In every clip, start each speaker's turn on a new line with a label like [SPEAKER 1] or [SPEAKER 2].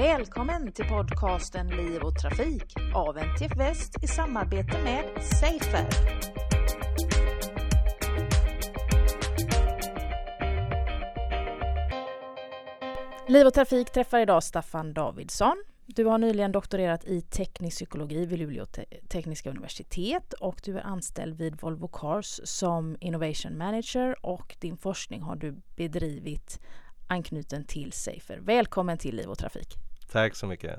[SPEAKER 1] Välkommen till podcasten Liv och Trafik av NTF Väst i samarbete med Safer. Liv och Trafik träffar idag Staffan Davidsson. Du har nyligen doktorerat i teknisk psykologi vid Luleå tekniska universitet och du är anställd vid Volvo Cars som Innovation Manager och din forskning har du bedrivit anknuten till Safer. Välkommen till Liv och Trafik.
[SPEAKER 2] Tack så mycket.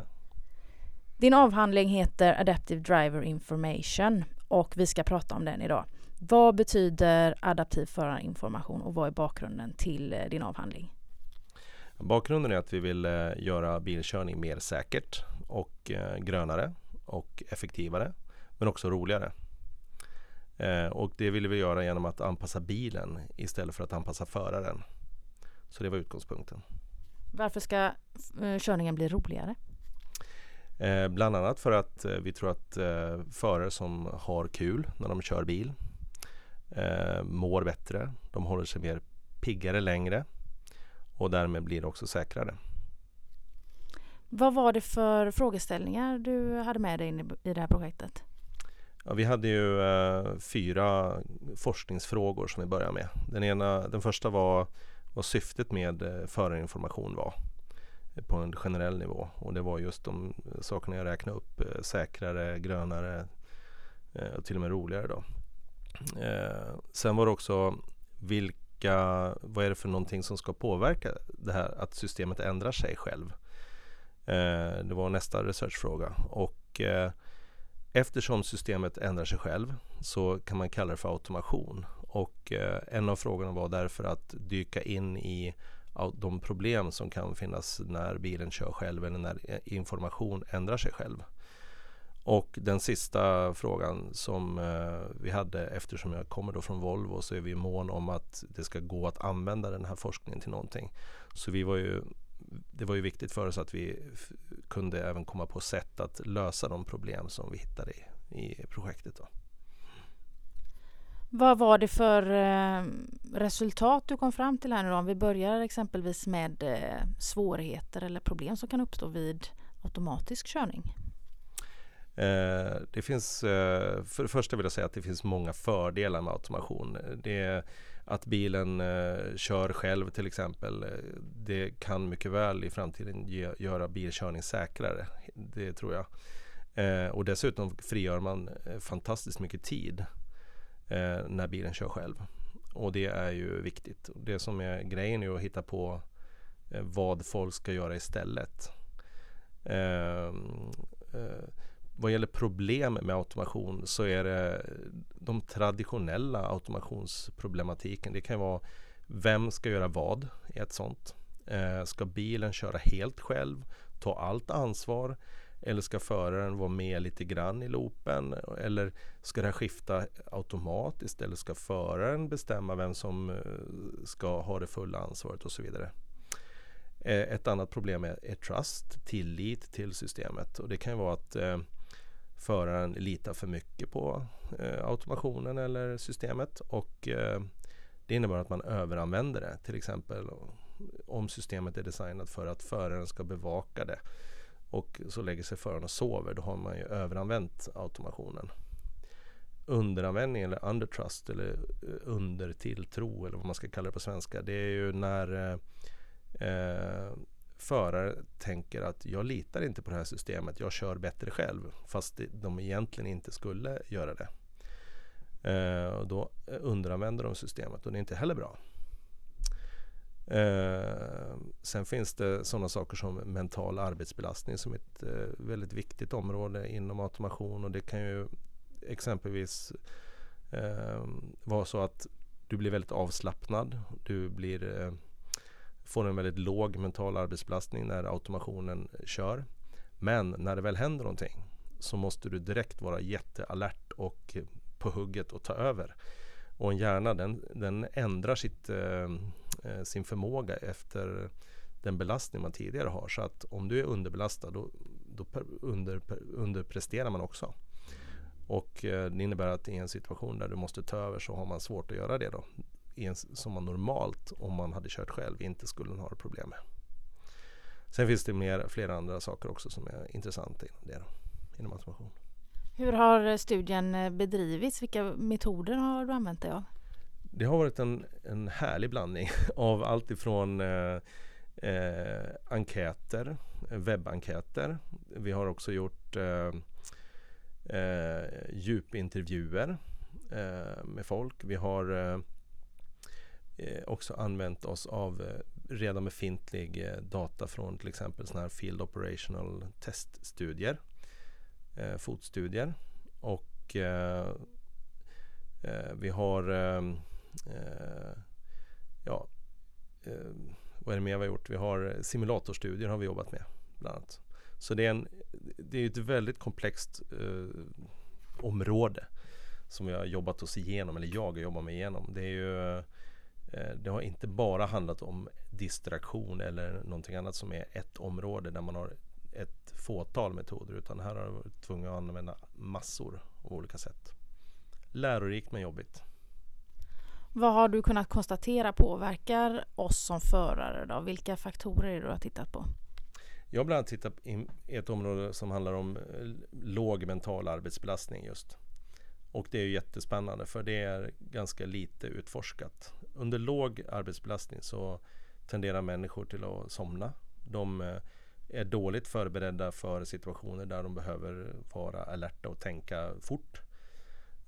[SPEAKER 1] Din avhandling heter Adaptive Driver Information och vi ska prata om den idag. Vad betyder adaptiv förarinformation och vad är bakgrunden till eh, din avhandling?
[SPEAKER 2] Bakgrunden är att vi vill eh, göra bilkörning mer säkert och eh, grönare och effektivare men också roligare. Och det vill vi göra genom att anpassa bilen istället för att anpassa föraren. Så det var utgångspunkten.
[SPEAKER 1] Varför ska eh, körningen bli roligare?
[SPEAKER 2] Eh, bland annat för att eh, vi tror att eh, förare som har kul när de kör bil eh, mår bättre. De håller sig mer piggare längre och därmed blir det också säkrare.
[SPEAKER 1] Vad var det för frågeställningar du hade med dig i det här projektet?
[SPEAKER 2] Ja, vi hade ju fyra forskningsfrågor som vi började med. Den, ena, den första var vad syftet med eh, förarinformation var eh, på en generell nivå. Och det var just de sakerna jag räknade upp. Eh, säkrare, grönare och till och med roligare. Då. Sen var det också vilka, vad är det för någonting som ska påverka det här att systemet ändrar sig själv? Det var nästa researchfråga. Och eftersom systemet ändrar sig själv så kan man kalla det för automation. Och eh, en av frågorna var därför att dyka in i de problem som kan finnas när bilen kör själv eller när eh, information ändrar sig själv. Och den sista frågan som eh, vi hade eftersom jag kommer då från Volvo så är vi mån om att det ska gå att använda den här forskningen till någonting. Så vi var ju, det var ju viktigt för oss att vi kunde även komma på sätt att lösa de problem som vi hittade i, i projektet. Då.
[SPEAKER 1] Vad var det för eh, resultat du kom fram till här nu då? Om vi börjar exempelvis med eh, svårigheter eller problem som kan uppstå vid automatisk körning.
[SPEAKER 2] Eh, det finns, eh, för det första vill jag säga att det finns många fördelar med automation. Det är att bilen eh, kör själv till exempel. Eh, det kan mycket väl i framtiden ge, göra bilkörning säkrare. Det tror jag. Eh, och dessutom frigör man eh, fantastiskt mycket tid eh, när bilen kör själv. Och det är ju viktigt. Det som är grejen är att hitta på eh, vad folk ska göra istället. Ehm, eh, vad gäller problem med automation så är det de traditionella automationsproblematiken. Det kan vara vem ska göra vad i ett sånt? Eh, ska bilen köra helt själv? Ta allt ansvar? Eller ska föraren vara med lite grann i loopen? Eller ska det här skifta automatiskt? Eller ska föraren bestämma vem som eh, ska ha det fulla ansvaret och så vidare? Eh, ett annat problem är, är trust, tillit till systemet. Och det kan ju vara att eh, föraren litar för mycket på eh, automationen eller systemet och eh, det innebär att man överanvänder det. Till exempel om systemet är designat för att föraren ska bevaka det och så lägger sig föraren och sover, då har man ju överanvänt automationen. Underanvändning eller undertrust eller eh, undertilltro eller vad man ska kalla det på svenska. Det är ju när eh, eh, förare tänker att jag litar inte på det här systemet, jag kör bättre själv. Fast de egentligen inte skulle göra det. Eh, och då eh, underanvänder de systemet och det är inte heller bra. Eh, sen finns det sådana saker som mental arbetsbelastning som är ett eh, väldigt viktigt område inom automation och det kan ju exempelvis eh, vara så att du blir väldigt avslappnad. Du blir, eh, får en väldigt låg mental arbetsbelastning när automationen kör. Men när det väl händer någonting så måste du direkt vara jättealert och på hugget och ta över. Och en hjärna den, den ändrar sitt eh, eh, sin förmåga efter den belastning man tidigare har. Så att om du är underbelastad då, då under, underpresterar man också. Och eh, det innebär att i en situation där du måste ta över så har man svårt att göra det då. En, som man normalt, om man hade kört själv, inte skulle ha problem med. Sen finns det mer, flera andra saker också som är intressanta inom det, inom automation.
[SPEAKER 1] Hur har studien eh, bedrivits? Vilka metoder har du använt dig av?
[SPEAKER 2] Det har varit en, en härlig blandning av allt ifrån eh, eh, enkäter, webbenkäter. Vi har också gjort eh, eh, djupintervjuer eh, med folk. Vi har eh, eh också använt oss av eh, redan befintlig eh, data från till exempel sådana här Field Operational Teststudier, eh, fotstudier. Och eh, eh, vi har Eh, ja, eh, vad är det mer vi har gjort? Vi har simulatorstudier har vi jobbat med bland annat. Så det är, en, det är ett väldigt komplext eh, område som vi har jobbat oss igenom, eller jag har jobbat mig igenom. Det, är ju, eh, det har inte bara handlat om distraktion eller någonting annat som är ett område där man har ett fåtal metoder utan här har jag varit tvungen att använda massor av olika sätt. Lärorikt men jobbigt.
[SPEAKER 1] Vad har du kunnat konstatera påverkar oss som förare? Då? Vilka faktorer är du har tittat på?
[SPEAKER 2] Jag har bland annat tittat i ett område som handlar om eh, låg mental arbetsbelastning just. Och det är jättespännande för det är ganska lite utforskat. Under låg arbetsbelastning så tenderar människor till att somna. De eh, är dåligt förberedda för situationer där de behöver vara alerta och tänka fort.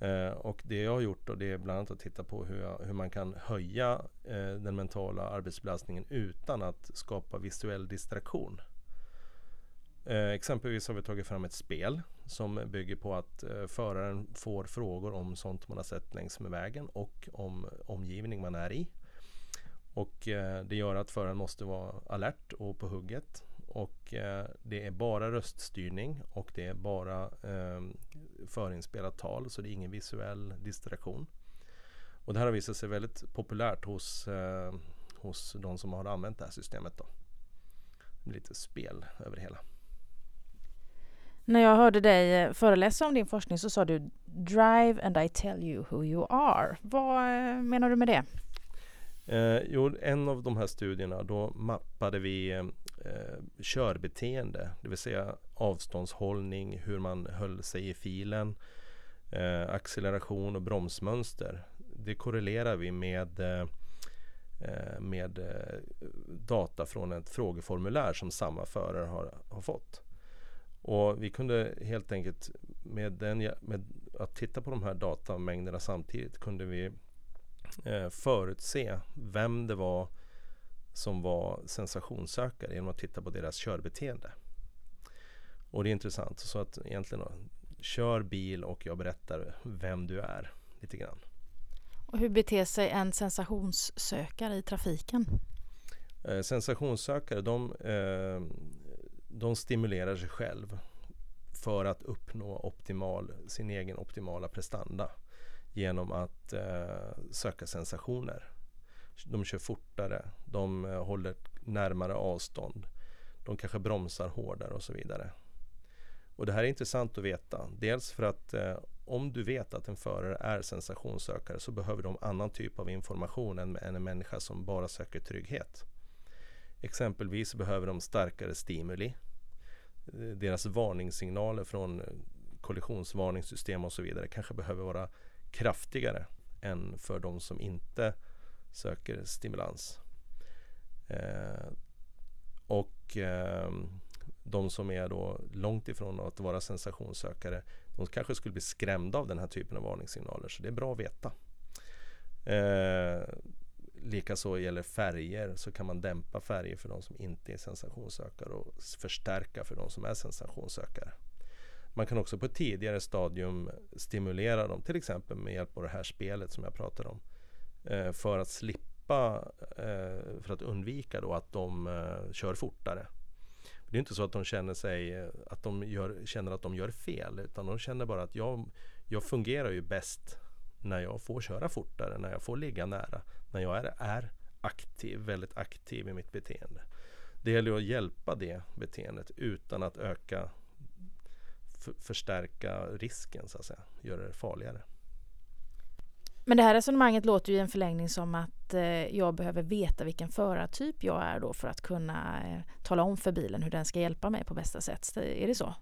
[SPEAKER 2] Eh, och det jag har gjort då, det är bland annat att titta på hur, jag, hur man kan höja eh, den mentala arbetsbelastningen utan att skapa visuell distraktion. Eh, exempelvis har vi tagit fram ett spel som bygger på att eh, föraren får frågor om sånt man har sett längs med vägen och om omgivning man är i. Och eh, det gör att föraren måste vara alert och på hugget. Och eh, det är bara röststyrning och det är bara eh, förinspelat tal så det är ingen visuell distraktion. Och det här har visat sig väldigt populärt hos, eh, hos de som har använt det här systemet. Då. Lite spel över det hela.
[SPEAKER 1] När jag hörde dig eh, föreläsa om din forskning så sa du Drive and I tell you who you are. Vad eh, menar du med det?
[SPEAKER 2] Eh, jo, en av de här studierna då mappade vi eh, körbeteende, det vill säga avståndshållning, hur man höll sig i filen, eh, acceleration och bromsmönster. Det korrelerar vi med eh, eh med eh, data från ett frågeformulär som samma förare har, har fått. Och vi kunde helt enkelt med, den, med att titta på de här datamängderna samtidigt kunde vi eh, förutse vem det var som var sensationssökare genom att titta på deras körbeteende. Och det är intressant. Så att egentligen då, kör bil och jag berättar vem du är lite grann.
[SPEAKER 1] Och hur beter sig en sensationssökare i trafiken?
[SPEAKER 2] Eh, sensationssökare de eh, de stimulerar sig själv för att uppnå optimal, sin egen optimala prestanda genom att eh, söka sensationer. De kör fortare, de eh, håller närmare avstånd, de kanske bromsar hårdare och så vidare. Och det här är intressant att veta. Dels för att eh, om du vet att en förare är sensationssökare så behöver de annan typ av information än, än en människa som bara söker trygghet. Exempelvis behöver de starkare stimuli. Eh, deras varningssignaler från eh, kollisionsvarningssystem och så vidare kanske behöver vara kraftigare än för de som inte söker stimulans. Eh, och eh, de som är då långt ifrån att vara sensationssökare de kanske skulle bli skrämda av den här typen av varningssignaler så det är bra att veta. Eh, Likaså gäller färger så kan man dämpa färger för de som inte är sensationssökare och förstärka för de som är sensationssökare. Man kan också på ett tidigare stadium stimulera dem, till exempel med hjälp av det här spelet som jag pratade om. Eh, för att slippa, eh, för att undvika då att de eh, kör fortare. Det är inte så att de känner, sig, att de gör, känner att de gör fel utan de känner bara att jag, jag fungerar ju bäst när jag får köra fortare, när jag får ligga nära, när jag är, är aktiv, väldigt aktiv i mitt beteende. Det gäller att hjälpa det beteendet utan att öka förstärka risken så att säga, göra det farligare.
[SPEAKER 1] Men det här resonemanget låter ju i en förlängning som att eh, jag behöver veta vilken förartyp jag är då för att kunna eh, tala om för bilen hur den ska hjälpa mig på bästa sätt. Är det så?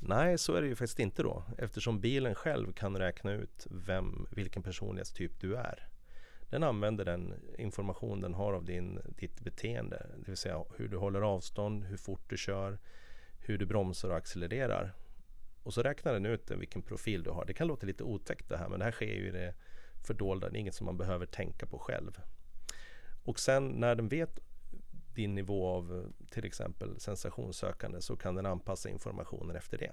[SPEAKER 2] Nej, så är det ju faktiskt inte då eftersom bilen själv kan räkna ut vem, vilken personlighetstyp du är. Den använder den information den har av din, ditt beteende, det vill säga hur du håller avstånd, hur fort du kör, hur du bromsar och accelererar. Och så räknar den ut vilken profil du har. Det kan låta lite otäckt det här men det här sker ju i det fördolda. Det är inget som man behöver tänka på själv. Och sen när den vet din nivå av till exempel sensationssökande så kan den anpassa informationen efter det.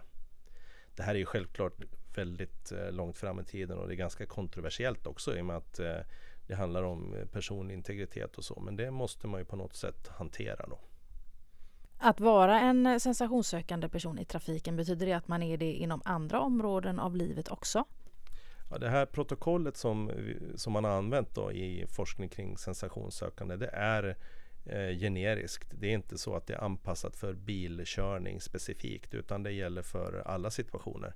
[SPEAKER 2] Det här är ju självklart väldigt eh, långt fram i tiden och det är ganska kontroversiellt också i och med att eh, det handlar om personlig integritet och så. Men det måste man ju på något sätt hantera då.
[SPEAKER 1] Att vara en sensationssökande person i trafiken, betyder det att man är det inom andra områden av livet också?
[SPEAKER 2] Ja, det här protokollet som, som man har använt då i forskning kring sensationssökande, det är eh, generiskt. Det är inte så att det är anpassat för bilkörning specifikt, utan det gäller för alla situationer.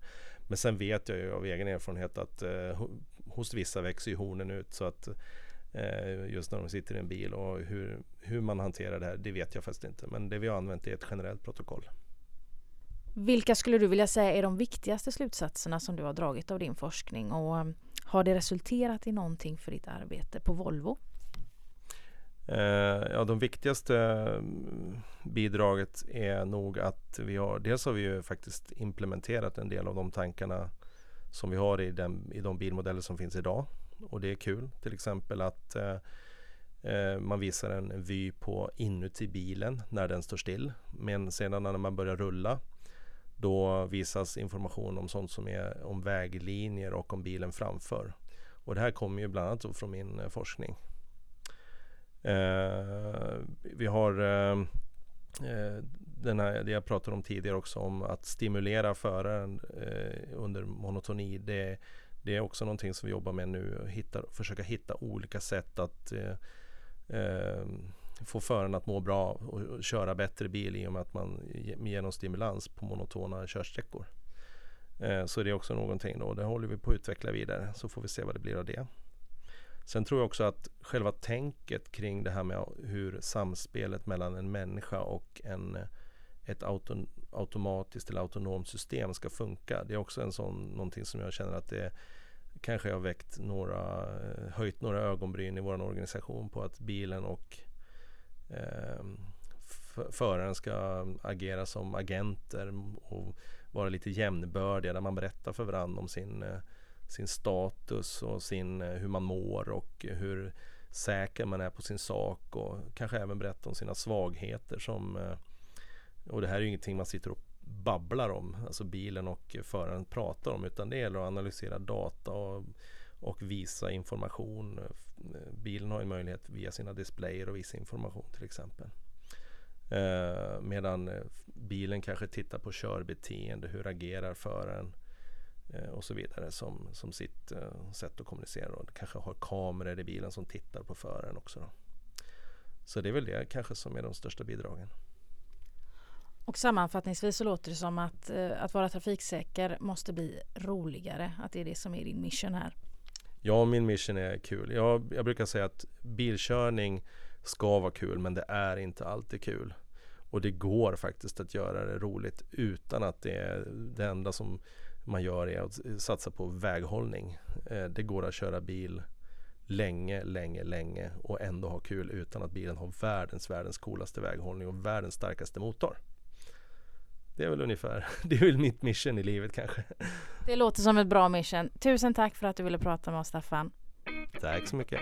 [SPEAKER 2] Men sen vet jag ju av egen erfarenhet att eh, hos vissa växer ju hornen ut så att eh, just när de sitter i en bil och hur, hur man hanterar det här, det vet jag faktiskt inte. Men det vi har använt är ett generellt protokoll.
[SPEAKER 1] Vilka skulle du vilja säga är de viktigaste slutsatserna som du har dragit av din forskning och um, har det resulterat i någonting för ditt arbete på Volvo?
[SPEAKER 2] Eh, ja, de viktigaste mm, bidraget är nog att vi har, dels har vi ju faktiskt implementerat en del av de tankarna som vi har i, den, i de bilmodeller som finns idag. Och det är kul, till exempel att eh, eh, man visar en vy på inuti bilen när den står still. Men sedan när man börjar rulla då visas information om sånt som är om väglinjer och om bilen framför. Och det här kommer ju bland annat från min eh, forskning. Eh, vi har eh, eh, den här, det jag pratade om tidigare också om att stimulera föraren eh, under monotoni. Det, det, är också någonting som vi jobbar med nu. Hitta, försöka hitta olika sätt att eh, eh få föraren att må bra och köra bättre bil i och med att man ger någon stimulans på monotona körsträckor. Eh, så det är också någonting då. Det håller vi på att utveckla vidare så får vi se vad det blir av det. Sen tror jag också att själva tänket kring det här med hur samspelet mellan en människa och en, ett auto, automatiskt eller autonomt system ska funka. Det är också en sån, någonting som jag känner att det kanske har väckt några, eh, höjt några ögonbryn i vår organisation på att bilen och eh, föraren ska agera som agenter och vara lite jämnbördiga där man berättar för varandra om sin, eh, sin status och sin, eh, hur man mår och hur säker man är på sin sak och kanske även berätta om sina svagheter som eh, och det här är ju ingenting man sitter och babblar om, alltså bilen och föraren pratar om utan det gäller att analysera data och, och visa information. Bilen har ju möjlighet via sina displayer att visa information till exempel. Eh, medan eh, bilen kanske tittar på körbeteende, hur agerar föraren eh, och så vidare som, som sitt eh, sätt att kommunicera. Och kanske har kameror i bilen som tittar på föraren också. Då. Så det är väl det kanske som är de största bidragen.
[SPEAKER 1] Och sammanfattningsvis så låter det som att, eh, att vara trafiksäker måste bli roligare. Att det är det som är din mission här.
[SPEAKER 2] Ja, min mission är kul. Jag, jag brukar säga att bilkörning ska vara kul men det är inte alltid kul. Och det går faktiskt att göra det roligt utan att det är det enda som man gör är att satsa på väghållning. Eh, det går att köra bil länge, länge, länge och ändå ha kul utan att bilen har världens, världens coolaste väghållning och världens starkaste motor. Det är väl ungefär, det är väl mitt mission i livet kanske.
[SPEAKER 1] Det låter som ett bra mission. Tusen tack för att du ville prata med oss Staffan.
[SPEAKER 2] Tack så mycket.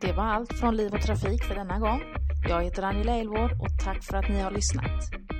[SPEAKER 1] Det var allt från Liv och Trafik för denna gång. Jag heter Angela Elvård och tack för att ni har lyssnat.